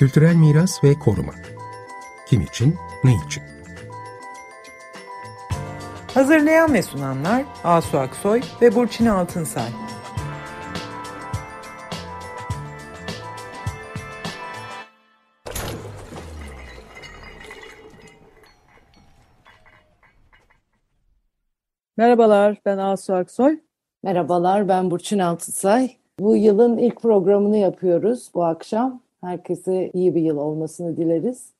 Kültürel miras ve koruma. Kim için, ne için? Hazırlayan ve sunanlar Asu Aksoy ve Burçin Altınsay. Merhabalar, ben Asu Aksoy. Merhabalar, ben Burçin Altısay. Bu yılın ilk programını yapıyoruz bu akşam. Herkese iyi bir yıl olmasını dileriz.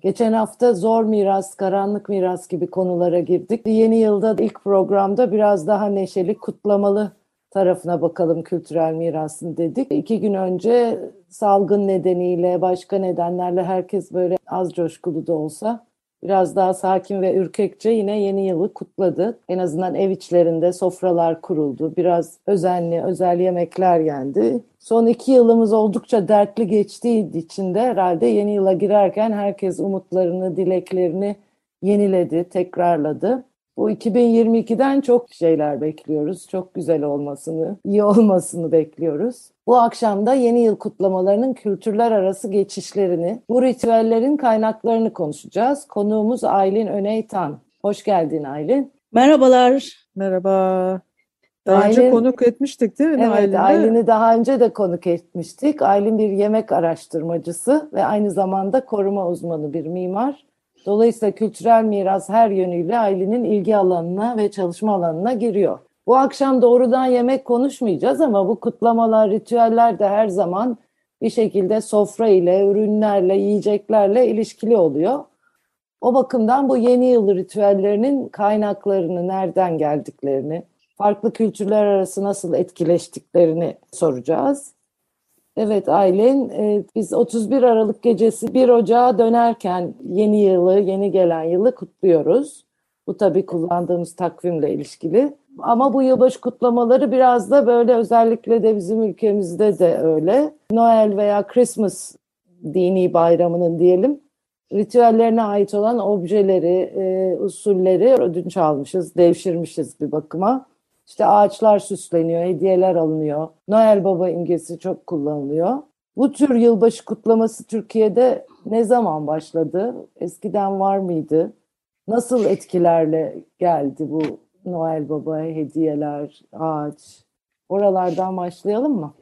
Geçen hafta zor miras, karanlık miras gibi konulara girdik. Yeni yılda ilk programda biraz daha neşeli, kutlamalı tarafına bakalım kültürel mirasın dedik. İki gün önce salgın nedeniyle, başka nedenlerle herkes böyle az coşkulu da olsa biraz daha sakin ve ürkekçe yine yeni yılı kutladı. En azından ev içlerinde sofralar kuruldu. Biraz özenli, özel yemekler yendi. Son iki yılımız oldukça dertli geçtiği için de herhalde yeni yıla girerken herkes umutlarını, dileklerini yeniledi, tekrarladı. Bu 2022'den çok şeyler bekliyoruz. Çok güzel olmasını, iyi olmasını bekliyoruz. Bu akşam da yeni yıl kutlamalarının kültürler arası geçişlerini, bu ritüellerin kaynaklarını konuşacağız. Konuğumuz Aylin Öneytan. Hoş geldin Aylin. Merhabalar. Merhaba. Daha Aylin, önce konuk etmiştik değil mi? Evet, Aylin'i? Aylin'i daha önce de konuk etmiştik. Aylin bir yemek araştırmacısı ve aynı zamanda koruma uzmanı bir mimar. Dolayısıyla kültürel miras her yönüyle Aylin'in ilgi alanına ve çalışma alanına giriyor. Bu akşam doğrudan yemek konuşmayacağız ama bu kutlamalar, ritüeller de her zaman bir şekilde sofra ile, ürünlerle, yiyeceklerle ilişkili oluyor. O bakımdan bu yeni yıl ritüellerinin kaynaklarını, nereden geldiklerini, farklı kültürler arası nasıl etkileştiklerini soracağız. Evet Aylin, e, biz 31 Aralık gecesi 1 Ocağı dönerken yeni yılı, yeni gelen yılı kutluyoruz. Bu tabii kullandığımız takvimle ilişkili. Ama bu yılbaşı kutlamaları biraz da böyle özellikle de bizim ülkemizde de öyle. Noel veya Christmas dini bayramının diyelim ritüellerine ait olan objeleri, e, usulleri ödünç almışız, devşirmişiz bir bakıma. İşte ağaçlar süsleniyor, hediyeler alınıyor. Noel Baba imgesi çok kullanılıyor. Bu tür yılbaşı kutlaması Türkiye'de ne zaman başladı? Eskiden var mıydı? Nasıl etkilerle geldi bu Noel Baba'ya hediyeler, ağaç? Oralardan başlayalım mı?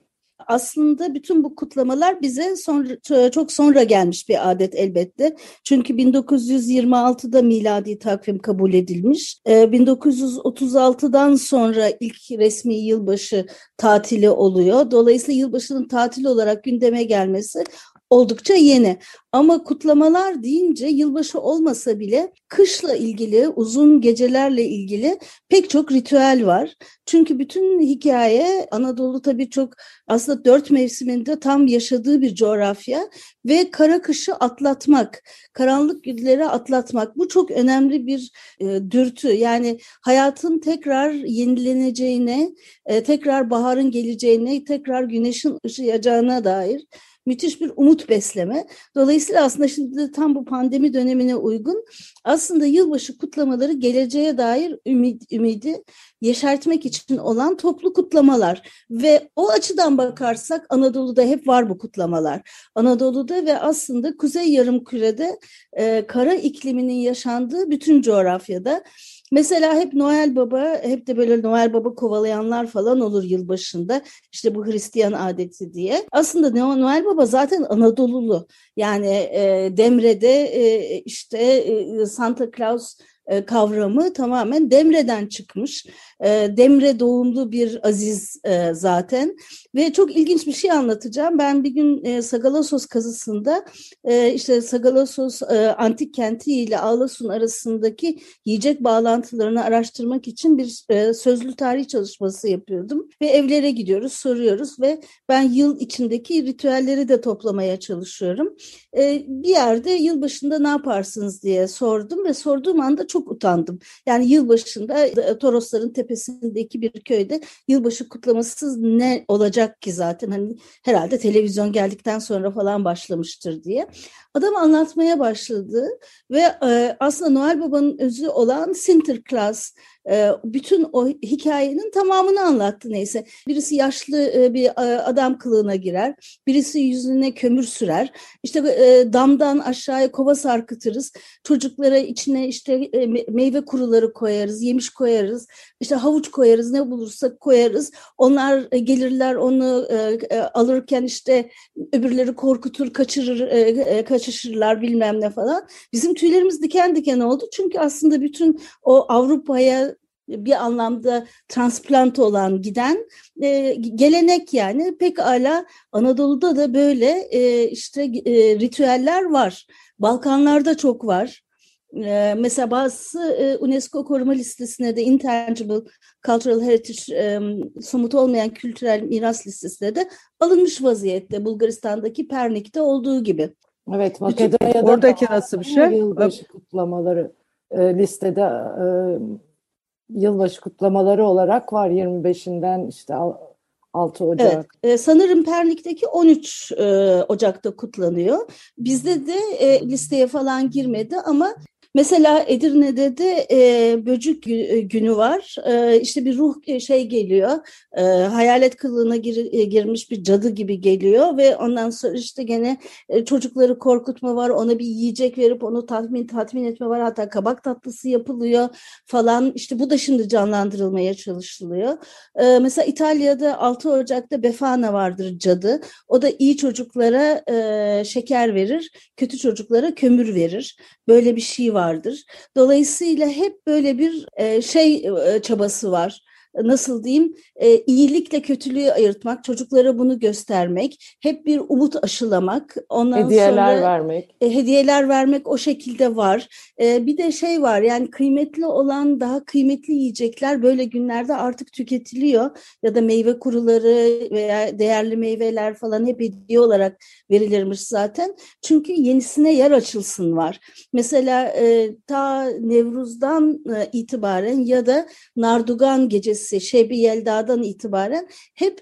Aslında bütün bu kutlamalar bize sonra, çok sonra gelmiş bir adet elbette. Çünkü 1926'da miladi takvim kabul edilmiş. 1936'dan ee, sonra ilk resmi yılbaşı tatili oluyor. Dolayısıyla yılbaşının tatil olarak gündeme gelmesi oldukça yeni. Ama kutlamalar deyince yılbaşı olmasa bile kışla ilgili, uzun gecelerle ilgili pek çok ritüel var. Çünkü bütün hikaye Anadolu tabii çok aslında dört mevsiminde tam yaşadığı bir coğrafya ve kara kışı atlatmak, karanlık günleri atlatmak bu çok önemli bir e, dürtü. Yani hayatın tekrar yenileneceğine, e, tekrar baharın geleceğine, tekrar güneşin ışıyacağına dair müthiş bir umut besleme. Dolayısıyla aslında şimdi tam bu pandemi dönemine uygun aslında yılbaşı kutlamaları geleceğe dair ümit, ümidi yeşertmek için olan toplu kutlamalar ve o açıdan bakarsak Anadolu'da hep var bu kutlamalar. Anadolu'da ve aslında Kuzey Yarımküre'de e, kara ikliminin yaşandığı bütün coğrafyada Mesela hep Noel Baba, hep de böyle Noel Baba kovalayanlar falan olur yılbaşında. İşte bu Hristiyan adeti diye. Aslında Noel Baba zaten Anadolulu. Yani e, Demre'de e, işte e, Santa Claus e, kavramı tamamen Demre'den çıkmış. E, Demre doğumlu bir aziz e, zaten ve çok ilginç bir şey anlatacağım. Ben bir gün Sagalassos kazısında işte Sagalassos antik kenti ile Ağlasun arasındaki yiyecek bağlantılarını araştırmak için bir sözlü tarih çalışması yapıyordum ve evlere gidiyoruz, soruyoruz ve ben yıl içindeki ritüelleri de toplamaya çalışıyorum. Bir yerde yılbaşında ne yaparsınız diye sordum ve sorduğum anda çok utandım. Yani yılbaşında e, Torosların tepesindeki bir köyde yılbaşı kutlamasız ne olacak ki zaten hani herhalde televizyon geldikten sonra falan başlamıştır diye. Adam anlatmaya başladı ve e, aslında Noel Baba'nın özü olan Sinterklaas e, bütün o hikayenin tamamını anlattı neyse. Birisi yaşlı e, bir e, adam kılığına girer, birisi yüzüne kömür sürer. İşte e, damdan aşağıya kova sarkıtırız. Çocuklara içine işte meyve kuruları koyarız, yemiş koyarız, işte havuç koyarız, ne bulursak koyarız. Onlar gelirler onu alırken işte öbürleri korkutur, kaçırır, kaçışırlar bilmem ne falan. Bizim tüylerimiz diken diken oldu. Çünkü aslında bütün o Avrupa'ya bir anlamda transplant olan giden e, gelenek yani pek ala Anadolu'da da böyle e, işte e, ritüeller var. Balkanlarda çok var. E, mesela bazı e, UNESCO koruma listesine de intangible cultural heritage e, somut olmayan kültürel miras listesine de alınmış vaziyette Bulgaristan'daki Pernik'te olduğu gibi. Evet Makedonya'da oradaki nasıl bir şey? Yılbaşı kutlamaları e, listede e, yılbaşı kutlamaları olarak var 25'inden işte 6 Ocak. Evet, e, sanırım Pernik'teki 13 e, Ocak'ta kutlanıyor. Bizde de e, listeye falan girmedi ama Mesela Edirne'de de e, böcük e, günü var. E, işte bir ruh e, şey geliyor. E, hayalet kılığına gir, e, girmiş bir cadı gibi geliyor ve ondan sonra işte gene e, çocukları korkutma var. Ona bir yiyecek verip onu tatmin tatmin etme var. Hatta kabak tatlısı yapılıyor falan. İşte bu da şimdi canlandırılmaya çalışılıyor. E, mesela İtalya'da 6 Ocak'ta Befana vardır cadı. O da iyi çocuklara e, şeker verir, kötü çocuklara kömür verir. Böyle bir şey vardır. Dolayısıyla hep böyle bir şey çabası var nasıl diyeyim e, iyilikle kötülüğü ayırtmak, çocuklara bunu göstermek, hep bir umut aşılamak, ondan hediyeler sonra vermek. E, hediyeler vermek o şekilde var. E, bir de şey var yani kıymetli olan daha kıymetli yiyecekler böyle günlerde artık tüketiliyor ya da meyve kuruları veya değerli meyveler falan hep hediye olarak verilirmiş zaten. Çünkü yenisine yer açılsın var. Mesela e, ta Nevruz'dan e, itibaren ya da Nardugan gecesi öncesi Şebi Yelda'dan itibaren hep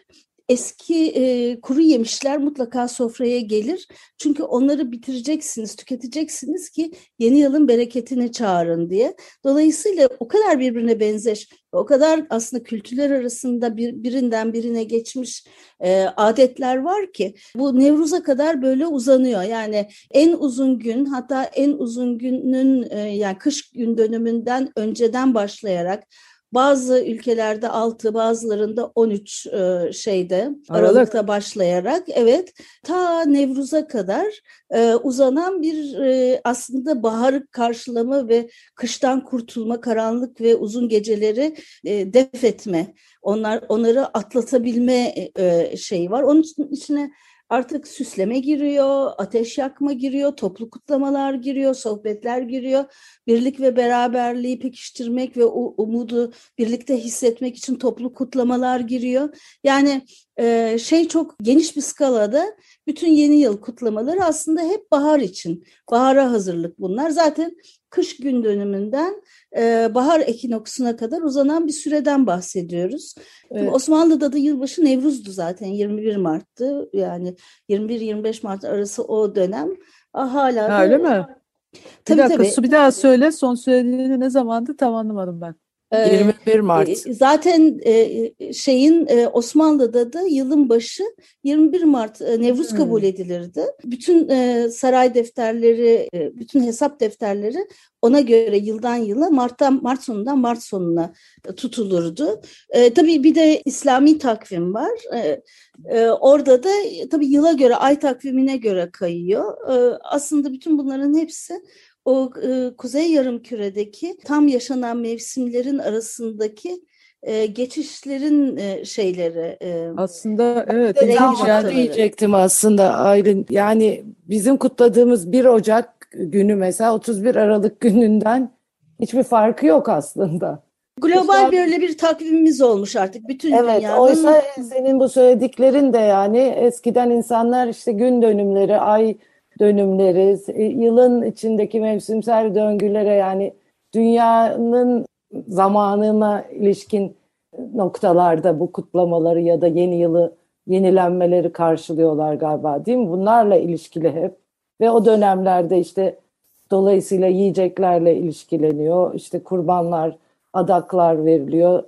eski e, kuru yemişler mutlaka sofraya gelir. Çünkü onları bitireceksiniz, tüketeceksiniz ki yeni yılın bereketini çağırın diye. Dolayısıyla o kadar birbirine benzeş, o kadar aslında kültürler arasında bir, birinden birine geçmiş e, adetler var ki bu Nevruz'a kadar böyle uzanıyor. Yani en uzun gün hatta en uzun günün e, yani kış gün dönümünden önceden başlayarak bazı ülkelerde 6, bazılarında 13 e, şeyde Aralık. Aralık'ta başlayarak evet ta Nevruz'a kadar e, uzanan bir e, aslında baharı karşılama ve kıştan kurtulma, karanlık ve uzun geceleri e, def etme, onlar onları atlatabilme e, şeyi var. Onun için içine artık süsleme giriyor, ateş yakma giriyor, toplu kutlamalar giriyor, sohbetler giriyor. Birlik ve beraberliği pekiştirmek ve o umudu birlikte hissetmek için toplu kutlamalar giriyor. Yani e, şey çok geniş bir skalada bütün yeni yıl kutlamaları aslında hep bahar için. Bahara hazırlık bunlar. Zaten kış gün dönümünden e, bahar ekinoksuna kadar uzanan bir süreden bahsediyoruz. Evet. Osmanlı'da da yılbaşı Nevruz'du zaten 21 Mart'tı. Yani 21-25 Mart arası o dönem. Ah, hala ha, öyle mi? Tabii, bir dakika tabii. Su bir daha söyle. Son söylediğini ne zamandı tam anlamadım ben. 21 Mart. Zaten şeyin Osmanlı'da da yılın başı 21 Mart Nevruz hmm. kabul edilirdi. Bütün saray defterleri, bütün hesap defterleri ona göre yıldan yıla Mart'tan Mart sonundan Mart sonuna tutulurdu. tabii bir de İslami takvim var. orada da tabii yıla göre, ay takvimine göre kayıyor. aslında bütün bunların hepsi o e, kuzey yarımküredeki tam yaşanan mevsimlerin arasındaki e, geçişlerin e, şeyleri. E, aslında evet. Ben diyecektim aslında Aylin. Yani bizim kutladığımız 1 Ocak günü mesela 31 Aralık gününden hiçbir farkı yok aslında. Global böyle bir takvimimiz olmuş artık bütün evet, dünyanın. Oysa senin bu söylediklerin de yani eskiden insanlar işte gün dönümleri, ay dönümleri, e, yılın içindeki mevsimsel döngülere yani dünyanın zamanına ilişkin noktalarda bu kutlamaları ya da yeni yılı yenilenmeleri karşılıyorlar galiba değil mi? Bunlarla ilişkili hep ve o dönemlerde işte dolayısıyla yiyeceklerle ilişkileniyor. İşte kurbanlar adaklar veriliyor.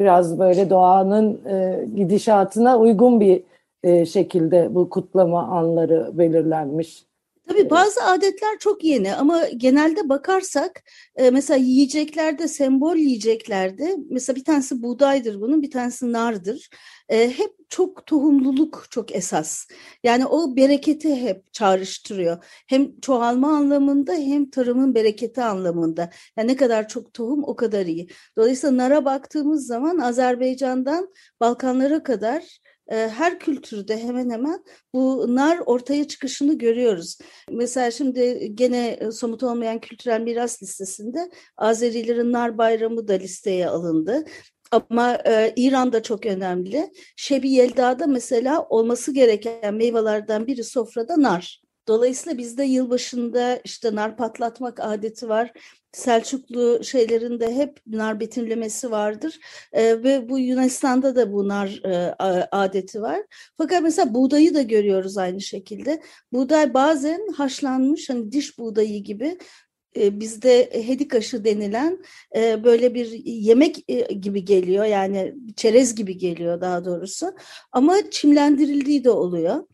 Biraz böyle doğanın e, gidişatına uygun bir e, şekilde bu kutlama anları belirlenmiş. Tabii bazı adetler çok yeni ama genelde bakarsak e, mesela yiyeceklerde, sembol yiyeceklerde mesela bir tanesi buğdaydır bunun, bir tanesi nardır. E, hep çok tohumluluk çok esas. Yani o bereketi hep çağrıştırıyor. Hem çoğalma anlamında hem tarımın bereketi anlamında. Yani ne kadar çok tohum o kadar iyi. Dolayısıyla nara baktığımız zaman Azerbaycan'dan Balkanlara kadar her kültürde hemen hemen bu nar ortaya çıkışını görüyoruz. Mesela şimdi gene somut olmayan kültürel miras listesinde Azerilerin nar bayramı da listeye alındı. Ama e, İran'da çok önemli. Şebi Yelda'da mesela olması gereken meyvelerden biri sofrada nar. Dolayısıyla bizde yılbaşında işte nar patlatmak adeti var. Selçuklu şeylerinde hep nar betimlemesi vardır e, ve bu Yunanistan'da da bu nar e, adeti var. Fakat mesela buğdayı da görüyoruz aynı şekilde. Buğday bazen haşlanmış hani diş buğdayı gibi bizde hedikaşı denilen böyle bir yemek gibi geliyor yani çerez gibi geliyor daha doğrusu ama çimlendirildiği de oluyor.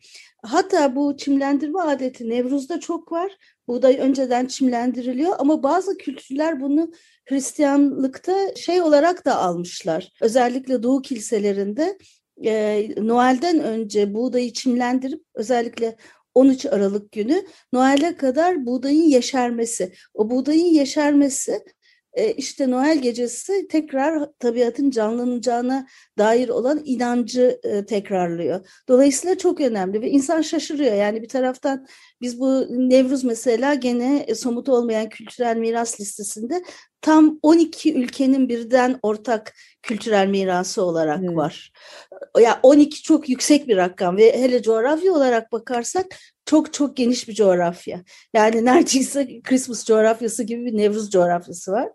Hatta bu çimlendirme adeti Nevruz'da çok var. Buğday önceden çimlendiriliyor ama bazı kültürler bunu Hristiyanlıkta şey olarak da almışlar. Özellikle Doğu kiliselerinde e, Noel'den önce buğdayı çimlendirip özellikle 13 Aralık günü Noel'e kadar buğdayın yeşermesi. O buğdayın yeşermesi e, işte Noel gecesi tekrar tabiatın canlanacağına dair olan inancı e, tekrarlıyor. Dolayısıyla çok önemli ve insan şaşırıyor. Yani bir taraftan biz bu Nevruz mesela gene e, somut olmayan kültürel miras listesinde tam 12 ülkenin birden ortak kültürel mirası olarak evet. var. Ya yani 12 çok yüksek bir rakam ve hele coğrafya olarak bakarsak çok çok geniş bir coğrafya. Yani neredeyse Christmas coğrafyası gibi bir Nevruz coğrafyası var.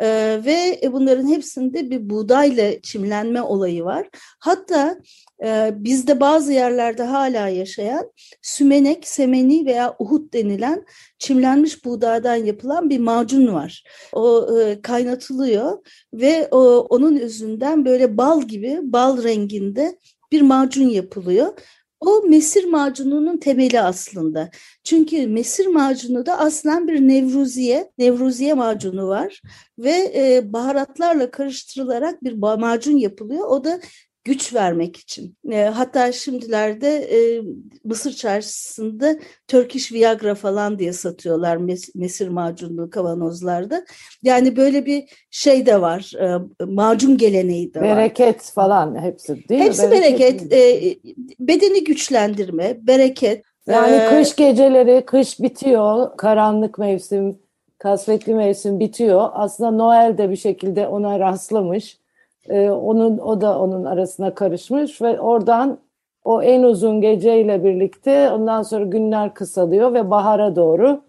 Ee, ve bunların hepsinde bir buğdayla çimlenme olayı var. Hatta e, bizde bazı yerlerde hala yaşayan sümenek, semeni veya uhut denilen çimlenmiş buğdaydan yapılan bir macun var. O e, kaynatılıyor ve o, onun yüzünden böyle bal gibi, bal renginde bir macun yapılıyor. O mesir macununun temeli aslında. Çünkü mesir macunu da aslen bir nevruziye, nevruziye macunu var ve e, baharatlarla karıştırılarak bir macun yapılıyor. O da güç vermek için. E, hatta şimdilerde e, Mısır çarşısında Turkish Viagra falan diye satıyorlar mes mesir macunlu kavanozlarda. Yani böyle bir şey de var. E, macun geleneği de bereket var. Bereket falan hepsi değil hepsi mi? Hepsi bereket. bereket. E, bedeni güçlendirme, bereket. Yani ee, kış geceleri, kış bitiyor, karanlık mevsim, kasvetli mevsim bitiyor. Aslında Noel de bir şekilde ona rastlamış e, onun o da onun arasına karışmış ve oradan o en uzun geceyle birlikte ondan sonra günler kısalıyor ve bahara doğru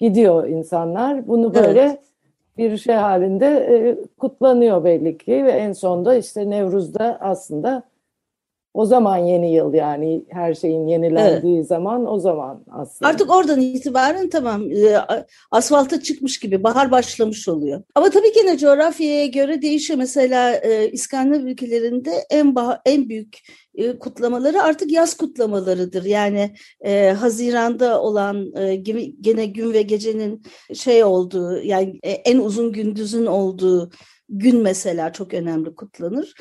gidiyor insanlar. Bunu böyle evet. bir şey halinde e, kutlanıyor belli ki ve en sonunda işte Nevruz'da aslında o zaman yeni yıl yani her şeyin yenilendiği evet. zaman o zaman aslında. Artık oradan itibaren tamam e, asfalta çıkmış gibi bahar başlamış oluyor. Ama tabii ki yine coğrafyaya göre değişiyor. Mesela e, İskandinav ülkelerinde en bah en büyük e, kutlamaları artık yaz kutlamalarıdır. Yani e, Haziran'da olan e, gene gün ve gecenin şey olduğu yani e, en uzun gündüzün olduğu gün mesela çok önemli kutlanır.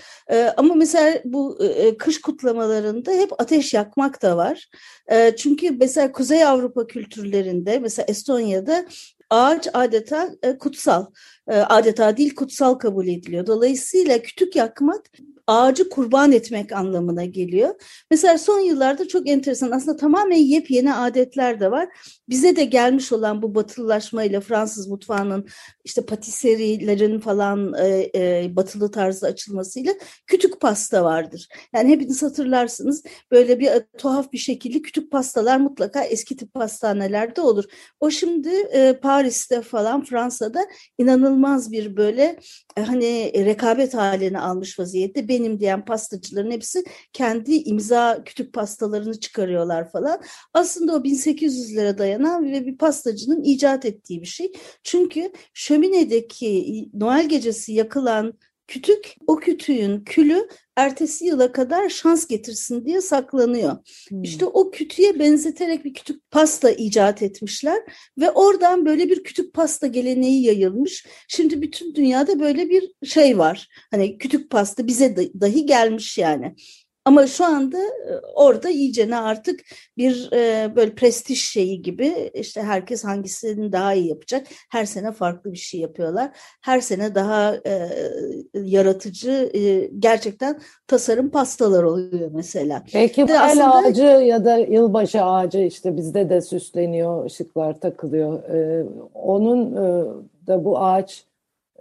Ama mesela bu kış kutlamalarında hep ateş yakmak da var. Çünkü mesela Kuzey Avrupa kültürlerinde mesela Estonya'da ağaç adeta kutsal. Adeta değil kutsal kabul ediliyor. Dolayısıyla kütük yakmak ağacı kurban etmek anlamına geliyor. Mesela son yıllarda çok enteresan aslında tamamen yepyeni adetler de var. Bize de gelmiş olan bu batılılaşmayla Fransız mutfağının işte patiserilerin falan e, e, batılı tarzda açılmasıyla kütük pasta vardır. Yani hepiniz hatırlarsınız böyle bir e, tuhaf bir şekilde kütük pastalar mutlaka eski tip pastanelerde olur. O şimdi e, Paris'te falan Fransa'da inanılmaz bir böyle e, hani rekabet haline almış vaziyette benim diyen pastacıların hepsi kendi imza kütük pastalarını çıkarıyorlar falan. Aslında o 1800'lere dayanan ve bir pastacının icat ettiği bir şey. Çünkü şöminedeki Noel gecesi yakılan kütük o kütüğün külü ertesi yıla kadar şans getirsin diye saklanıyor. Hmm. İşte o kütüğe benzeterek bir kütük pasta icat etmişler ve oradan böyle bir kütük pasta geleneği yayılmış. Şimdi bütün dünyada böyle bir şey var. Hani kütük pasta bize dahi gelmiş yani. Ama şu anda e, orada iyice ne artık bir e, böyle prestij şeyi gibi işte herkes hangisini daha iyi yapacak. Her sene farklı bir şey yapıyorlar. Her sene daha e, yaratıcı e, gerçekten tasarım pastalar oluyor mesela. Belki bu aslında... ağacı ya da yılbaşı ağacı işte bizde de süsleniyor, ışıklar takılıyor. E, onun e, da bu ağaç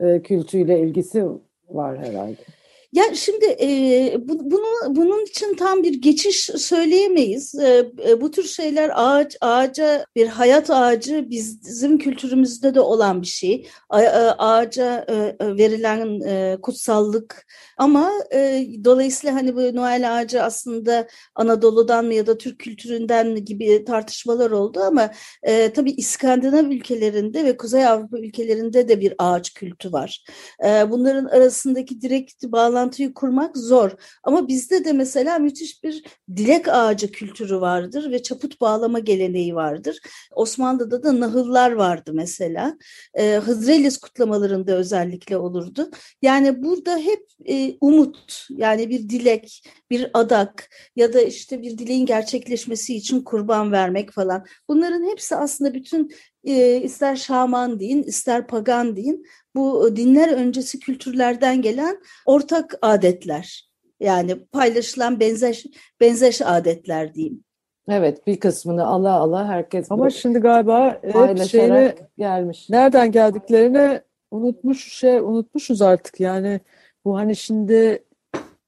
e, kültüyle ilgisi var herhalde. Ya şimdi e, bu, bunu bunun için tam bir geçiş söyleyemeyiz. E, e, bu tür şeyler ağaç ağaca bir hayat ağacı bizim kültürümüzde de olan bir şey. A, e, ağaca e, e, verilen e, kutsallık ama e, dolayısıyla hani bu Noel ağacı aslında Anadolu'dan mı ya da Türk kültüründen gibi tartışmalar oldu ama e, tabii İskandinav ülkelerinde ve Kuzey Avrupa ülkelerinde de bir ağaç kültü var. E, bunların arasındaki direkt bağlantıyı kurmak zor. Ama bizde de mesela müthiş bir dilek ağacı kültürü vardır ve çaput bağlama geleneği vardır. Osmanlı'da da nahıllar vardı mesela. E, Hızrelis kutlamalarında özellikle olurdu. Yani burada hep e, umut yani bir dilek, bir adak ya da işte bir dileğin gerçekleşmesi için kurban vermek falan. Bunların hepsi aslında bütün e, ister şaman deyin, ister pagan deyin bu dinler öncesi kültürlerden gelen ortak adetler. Yani paylaşılan benzer benzer adetler diyeyim. Evet bir kısmını ala ala herkes Ama şimdi galiba hep şeyini gelmiş. Nereden geldiklerini unutmuş şey unutmuşuz artık yani bu hani şimdi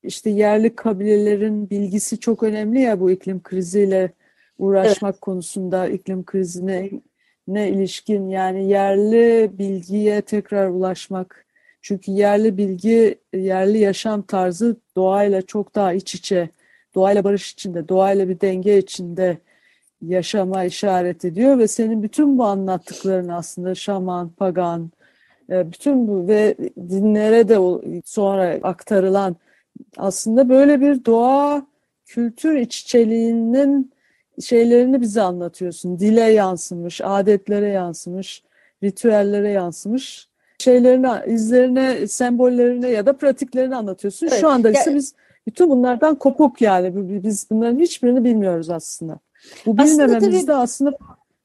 işte yerli kabilelerin bilgisi çok önemli ya bu iklim kriziyle uğraşmak evet. konusunda iklim krizine ne ilişkin yani yerli bilgiye tekrar ulaşmak. Çünkü yerli bilgi, yerli yaşam tarzı doğayla çok daha iç içe, doğayla barış içinde, doğayla bir denge içinde yaşama işaret ediyor ve senin bütün bu anlattıkların aslında şaman, pagan, e, bütün bu ve dinlere de sonra aktarılan aslında böyle bir doğa kültür iççeliğinin şeylerini bize anlatıyorsun. Dile yansımış, adetlere yansımış, ritüellere yansımış şeylerine, izlerine, sembollerine ya da pratiklerini anlatıyorsun. Evet. Şu anda ise biz bütün bunlardan kopuk yani. Biz bunların hiçbirini bilmiyoruz aslında. Bu bilmememiz de aslında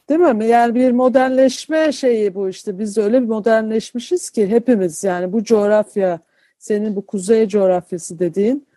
Değil mi? Yani bir modernleşme şeyi bu işte. Biz öyle bir modernleşmişiz ki hepimiz yani bu coğrafya, senin bu kuzey coğrafyası dediğin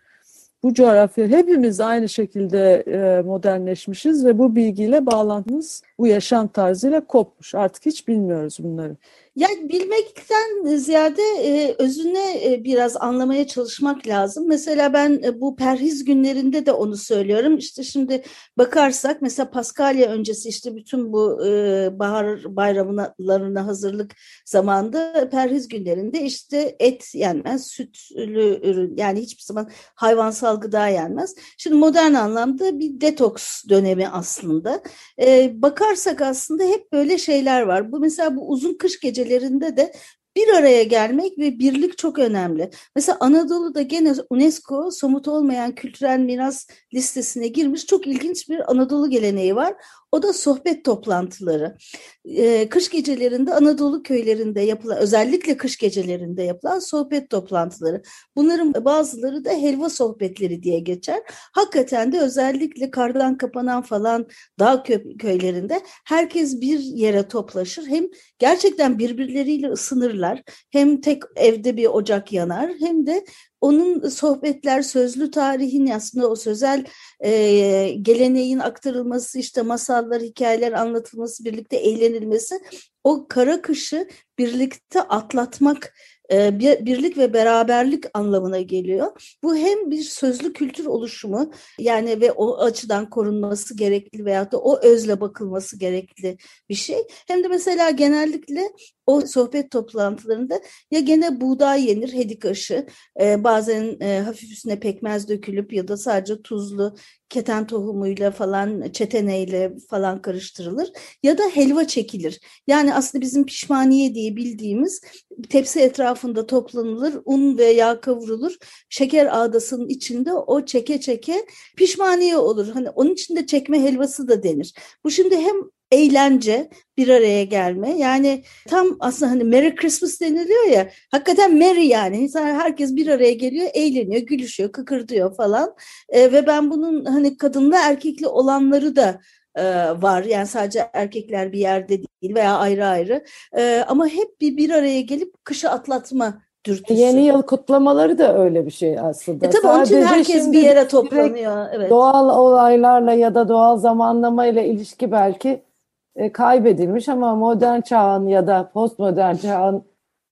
bu coğrafya hepimiz aynı şekilde e, modernleşmişiz ve bu bilgiyle bağlantımız bu yaşam tarzıyla kopmuş. Artık hiç bilmiyoruz bunları. Yani bilmekten ziyade e, özüne e, biraz anlamaya çalışmak lazım. Mesela ben e, bu perhiz günlerinde de onu söylüyorum. İşte şimdi bakarsak mesela Paskalya öncesi işte bütün bu e, bahar bayramlarına hazırlık zamanında perhiz günlerinde işte et yenmez, sütlü ürün yani hiçbir zaman hayvansal gıda yenmez. Şimdi modern anlamda bir detoks dönemi aslında. E, bakarsak aslında hep böyle şeyler var. Bu mesela bu uzun kış geceleri ülkelerinde de bir araya gelmek ve birlik çok önemli. Mesela Anadolu'da gene UNESCO somut olmayan kültürel miras listesine girmiş çok ilginç bir Anadolu geleneği var. O da sohbet toplantıları. Ee, kış gecelerinde Anadolu köylerinde yapılan, özellikle kış gecelerinde yapılan sohbet toplantıları. Bunların bazıları da helva sohbetleri diye geçer. Hakikaten de özellikle kardan kapanan falan dağ köylerinde herkes bir yere toplaşır. Hem gerçekten birbirleriyle ısınırlar. Hem tek evde bir ocak yanar hem de onun sohbetler, sözlü tarihin aslında o sözel e, geleneğin aktarılması, işte masallar, hikayeler anlatılması, birlikte eğlenilmesi o kara kışı birlikte atlatmak e, birlik ve beraberlik anlamına geliyor. Bu hem bir sözlü kültür oluşumu yani ve o açıdan korunması gerekli veyahut da o özle bakılması gerekli bir şey. Hem de mesela genellikle o sohbet toplantılarında ya gene buğday yenir hedik aşı e, bazen e, hafif üstüne pekmez dökülüp ya da sadece tuzlu keten tohumuyla falan çeteneyle falan karıştırılır ya da helva çekilir. Yani aslında bizim pişmaniye diye bildiğimiz tepsi etrafında toplanılır, un ve yağ kavrulur. Şeker ağdasının içinde o çeke çeke pişmaniye olur. Hani onun içinde çekme helvası da denir. Bu şimdi hem eğlence, bir araya gelme. Yani tam aslında hani Merry Christmas deniliyor ya. Hakikaten Merry yani. İnsan herkes bir araya geliyor, eğleniyor, gülüşüyor, kıkırdıyor falan. E, ve ben bunun hani kadınlı erkekli olanları da var. Yani sadece erkekler bir yerde değil veya ayrı ayrı. Ama hep bir bir araya gelip kışı atlatma dürtüsü. Yeni yıl kutlamaları da öyle bir şey aslında. E tabii onun için herkes bir yere toplanıyor. Evet. Doğal olaylarla ya da doğal zamanlamayla ilişki belki e, kaybedilmiş ama modern çağın ya da postmodern çağın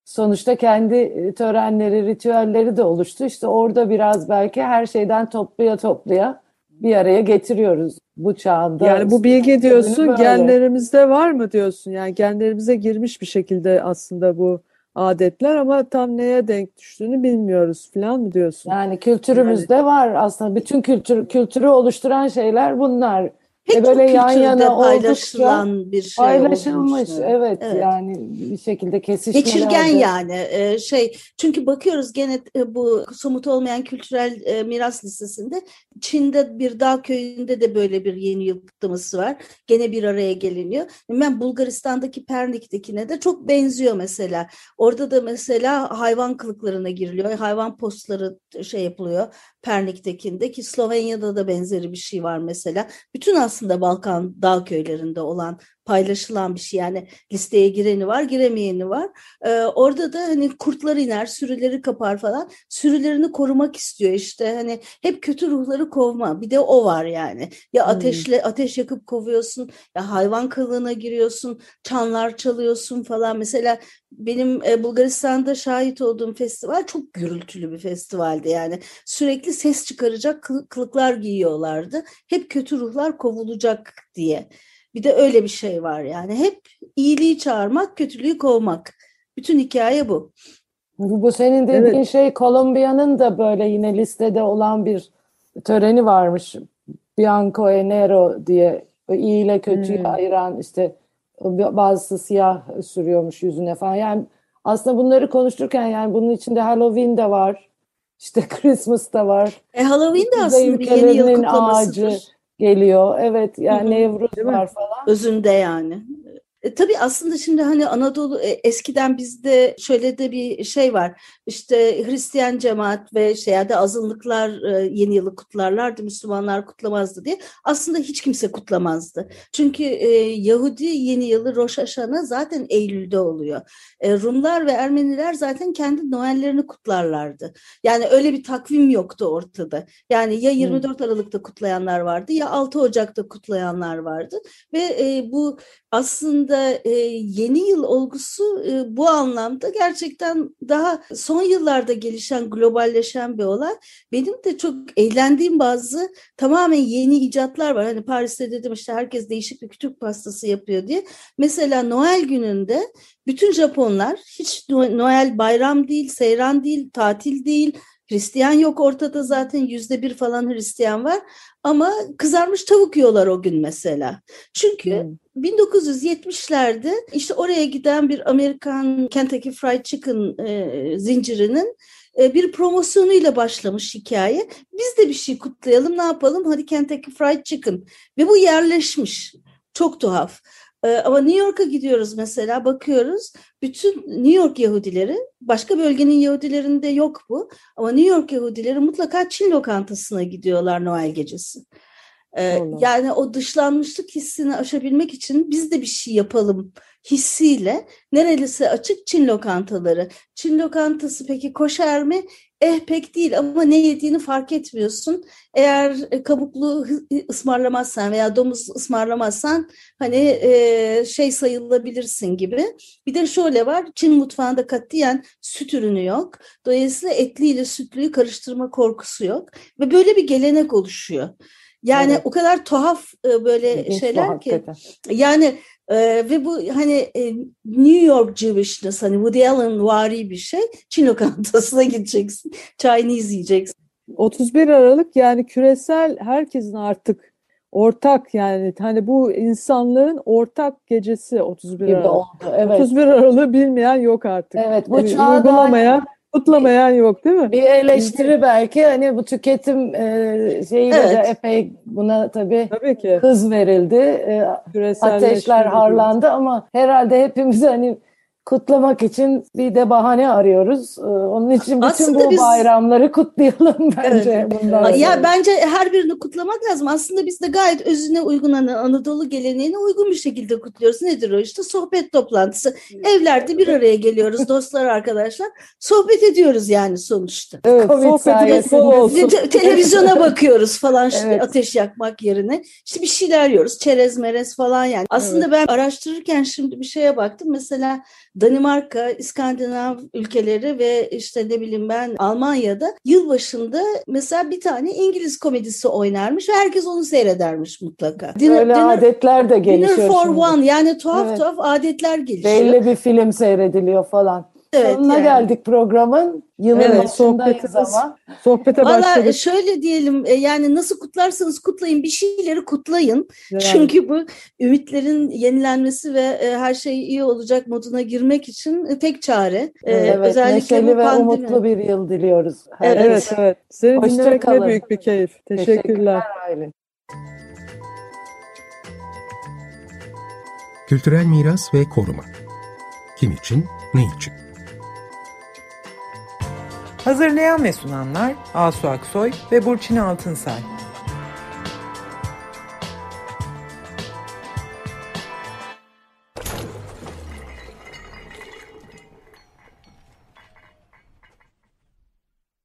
sonuçta kendi e, törenleri, ritüelleri de oluştu. İşte orada biraz belki her şeyden topluya topluya bir araya getiriyoruz bu çağında. Yani bu bilgi diyorsun böyle. genlerimizde var mı diyorsun? Yani genlerimize girmiş bir şekilde aslında bu adetler ama tam neye denk düştüğünü bilmiyoruz falan mı diyorsun? Yani kültürümüzde yani. var aslında bütün kültür kültürü oluşturan şeyler bunlar. Pek e böyle yan yana paylaşılan bir şey paylaşılmış evet, evet yani bir şekilde kesişmelerde. Geçirgen yani e, şey çünkü bakıyoruz gene e, bu somut olmayan kültürel e, miras listesinde Çin'de bir dağ köyünde de böyle bir yeni yıl kutlaması var. Gene bir araya geliniyor. Ben Bulgaristan'daki Pernik'tekine de çok benziyor mesela. Orada da mesela hayvan kılıklarına giriliyor. Hayvan postları şey yapılıyor Pernik'tekinde ki Slovenya'da da benzeri bir şey var mesela. Bütün aslında Balkan dağ köylerinde olan paylaşılan bir şey. Yani listeye gireni var, giremeyeni var. Ee, orada da hani kurtlar iner, sürüleri kapar falan. Sürülerini korumak istiyor işte. Hani hep kötü ruhları kovma. Bir de o var yani. Ya hmm. ateşle ateş yakıp kovuyorsun, ya hayvan kılığına giriyorsun, çanlar çalıyorsun falan. Mesela benim e, Bulgaristan'da şahit olduğum festival çok gürültülü bir festivaldi yani. Sürekli ses çıkaracak kılıklar giyiyorlardı. Hep kötü ruhlar kovulacak diye. Bir de öyle bir şey var yani. Hep iyiliği çağırmak, kötülüğü kovmak. Bütün hikaye bu. Bu senin dediğin evet. şey Kolombiya'nın da böyle yine listede olan bir töreni varmış. Bianco e Nero diye iyi ile kötüyü hmm. ayıran işte bazısı siyah sürüyormuş yüzüne falan. Yani aslında bunları konuşurken yani bunun içinde Halloween de var. İşte Christmas da var. E Halloween de aslında bir yeni yıl kutlamasıdır. Ağacı geliyor. Evet yani Nevruz var falan. Özünde yani. E, tabii aslında şimdi hani Anadolu e, eskiden bizde şöyle de bir şey var. İşte Hristiyan cemaat ve şeyde azınlıklar e, yeni yılı kutlarlardı, Müslümanlar kutlamazdı diye. Aslında hiç kimse kutlamazdı. Çünkü e, Yahudi yeni yılı Rosh Hashanah zaten Eylül'de oluyor. E, Rumlar ve Ermeniler zaten kendi Noellerini kutlarlardı. Yani öyle bir takvim yoktu ortada. Yani ya 24 Aralık'ta kutlayanlar vardı ya 6 Ocak'ta kutlayanlar vardı ve e, bu aslında e, yeni yıl olgusu e, bu anlamda gerçekten daha son yıllarda gelişen, globalleşen bir olay. Benim de çok eğlendiğim bazı tamamen yeni icatlar var. Hani Paris'te dedim işte herkes değişik bir kütük pastası yapıyor diye. Mesela Noel gününde bütün Japonlar hiç Noel bayram değil, seyran değil, tatil değil, Hristiyan yok ortada zaten yüzde bir falan Hristiyan var ama kızarmış tavuk yiyorlar o gün mesela. Çünkü hmm. 1970'lerde işte oraya giden bir Amerikan Kentucky Fried Chicken e, zincirinin e, bir promosyonuyla başlamış hikaye. Biz de bir şey kutlayalım ne yapalım hadi Kentucky Fried Chicken ve bu yerleşmiş. Çok tuhaf. Ee, ama New York'a gidiyoruz mesela bakıyoruz bütün New York Yahudileri başka bölgenin Yahudilerinde yok bu ama New York Yahudileri mutlaka Çin lokantasına gidiyorlar Noel gecesi. Ee, yani o dışlanmışlık hissini aşabilmek için biz de bir şey yapalım hissiyle nerelisi açık Çin lokantaları. Çin lokantası peki koşer mi? Eh pek değil ama ne yediğini fark etmiyorsun. Eğer e, kabuklu ısmarlamazsan veya domuz ısmarlamazsan hani e, şey sayılabilirsin gibi. Bir de şöyle var Çin mutfağında katiyen süt ürünü yok. Dolayısıyla etli ile sütlüyü karıştırma korkusu yok. Ve böyle bir gelenek oluşuyor. Yani Evet. o kadar tuhaf e, böyle İlginç bu şeyler ki. hakikaten. Yani e, ve bu hani e, New York Jewishness hani Woody Allen vari bir şey. Çin lokantasına gideceksin. Chinese yiyeceksin. 31 Aralık yani küresel herkesin artık ortak yani hani bu insanlığın ortak gecesi 31 gibi Aralık. oldu. Evet. 31 Aralık'ı bilmeyen yok artık. Evet, bu Yani çağda uygulamayan, kutlamayan yok değil mi? Bir eleştiri belki hani bu tüketim e, şeyiyle de Evet. epey buna tabii Tabii ki. hız verildi. E, ateşler harlandı ama herhalde hepimiz hani kutlamak için bir de bahane arıyoruz. E, Onun için bütün Aslında bu biz- bayramları kutlayalım bence bundan Ya sonra. bence her birini kutlamak lazım. Aslında biz de gayet özüne uygun Anadolu geleneğine uygun bir şekilde kutluyoruz. Nedir o işte? Sohbet toplantısı. Evlerde bir araya geliyoruz dostlar arkadaşlar. Sohbet ediyoruz yani sonuçta. Evet, sohbetimiz bol olsun. Te- televizyona bakıyoruz falan işte Evet. ateş yakmak yerine. İşte bir şeyler yiyoruz. Çerez merez falan yani. Aslında ben araştırırken şimdi bir şeye baktım. Mesela Danimarka, İskandinav ülkeleri ve işte ne bileyim ben Almanya'da yılbaşında mesela bir tane İngiliz komedisi oynarmış ve herkes onu seyredermiş mutlaka. Dinner, Öyle dinner- adetler de dinner gelişiyor for şimdi. one yani tuhaf Evet. tuhaf adetler gelişiyor. Belli bir film seyrediliyor falan. Evet, Sonuna yani. geldik programın. Yılın Evet, sohbetimiz- ama. Sohbete Valla başladık. şöyle diyelim e, yani nasıl kutlarsanız kutlayın bir şeyleri kutlayın. Yani. Çünkü bu ümitlerin yenilenmesi ve e, her şey iyi olacak moduna girmek için e, tek çare. Evet, özellikle neşeli bu ve pandemi. umutlu bir yıl diliyoruz. Evet. Evet evet. Seni Hoşça dinlemek ne kalın. büyük bir keyif. Teşekkürler. Aylin. Kültürel miras ve koruma. Kim için, ne için? Hazırlayan ve sunanlar Asu Aksoy ve Burçin Altınsay.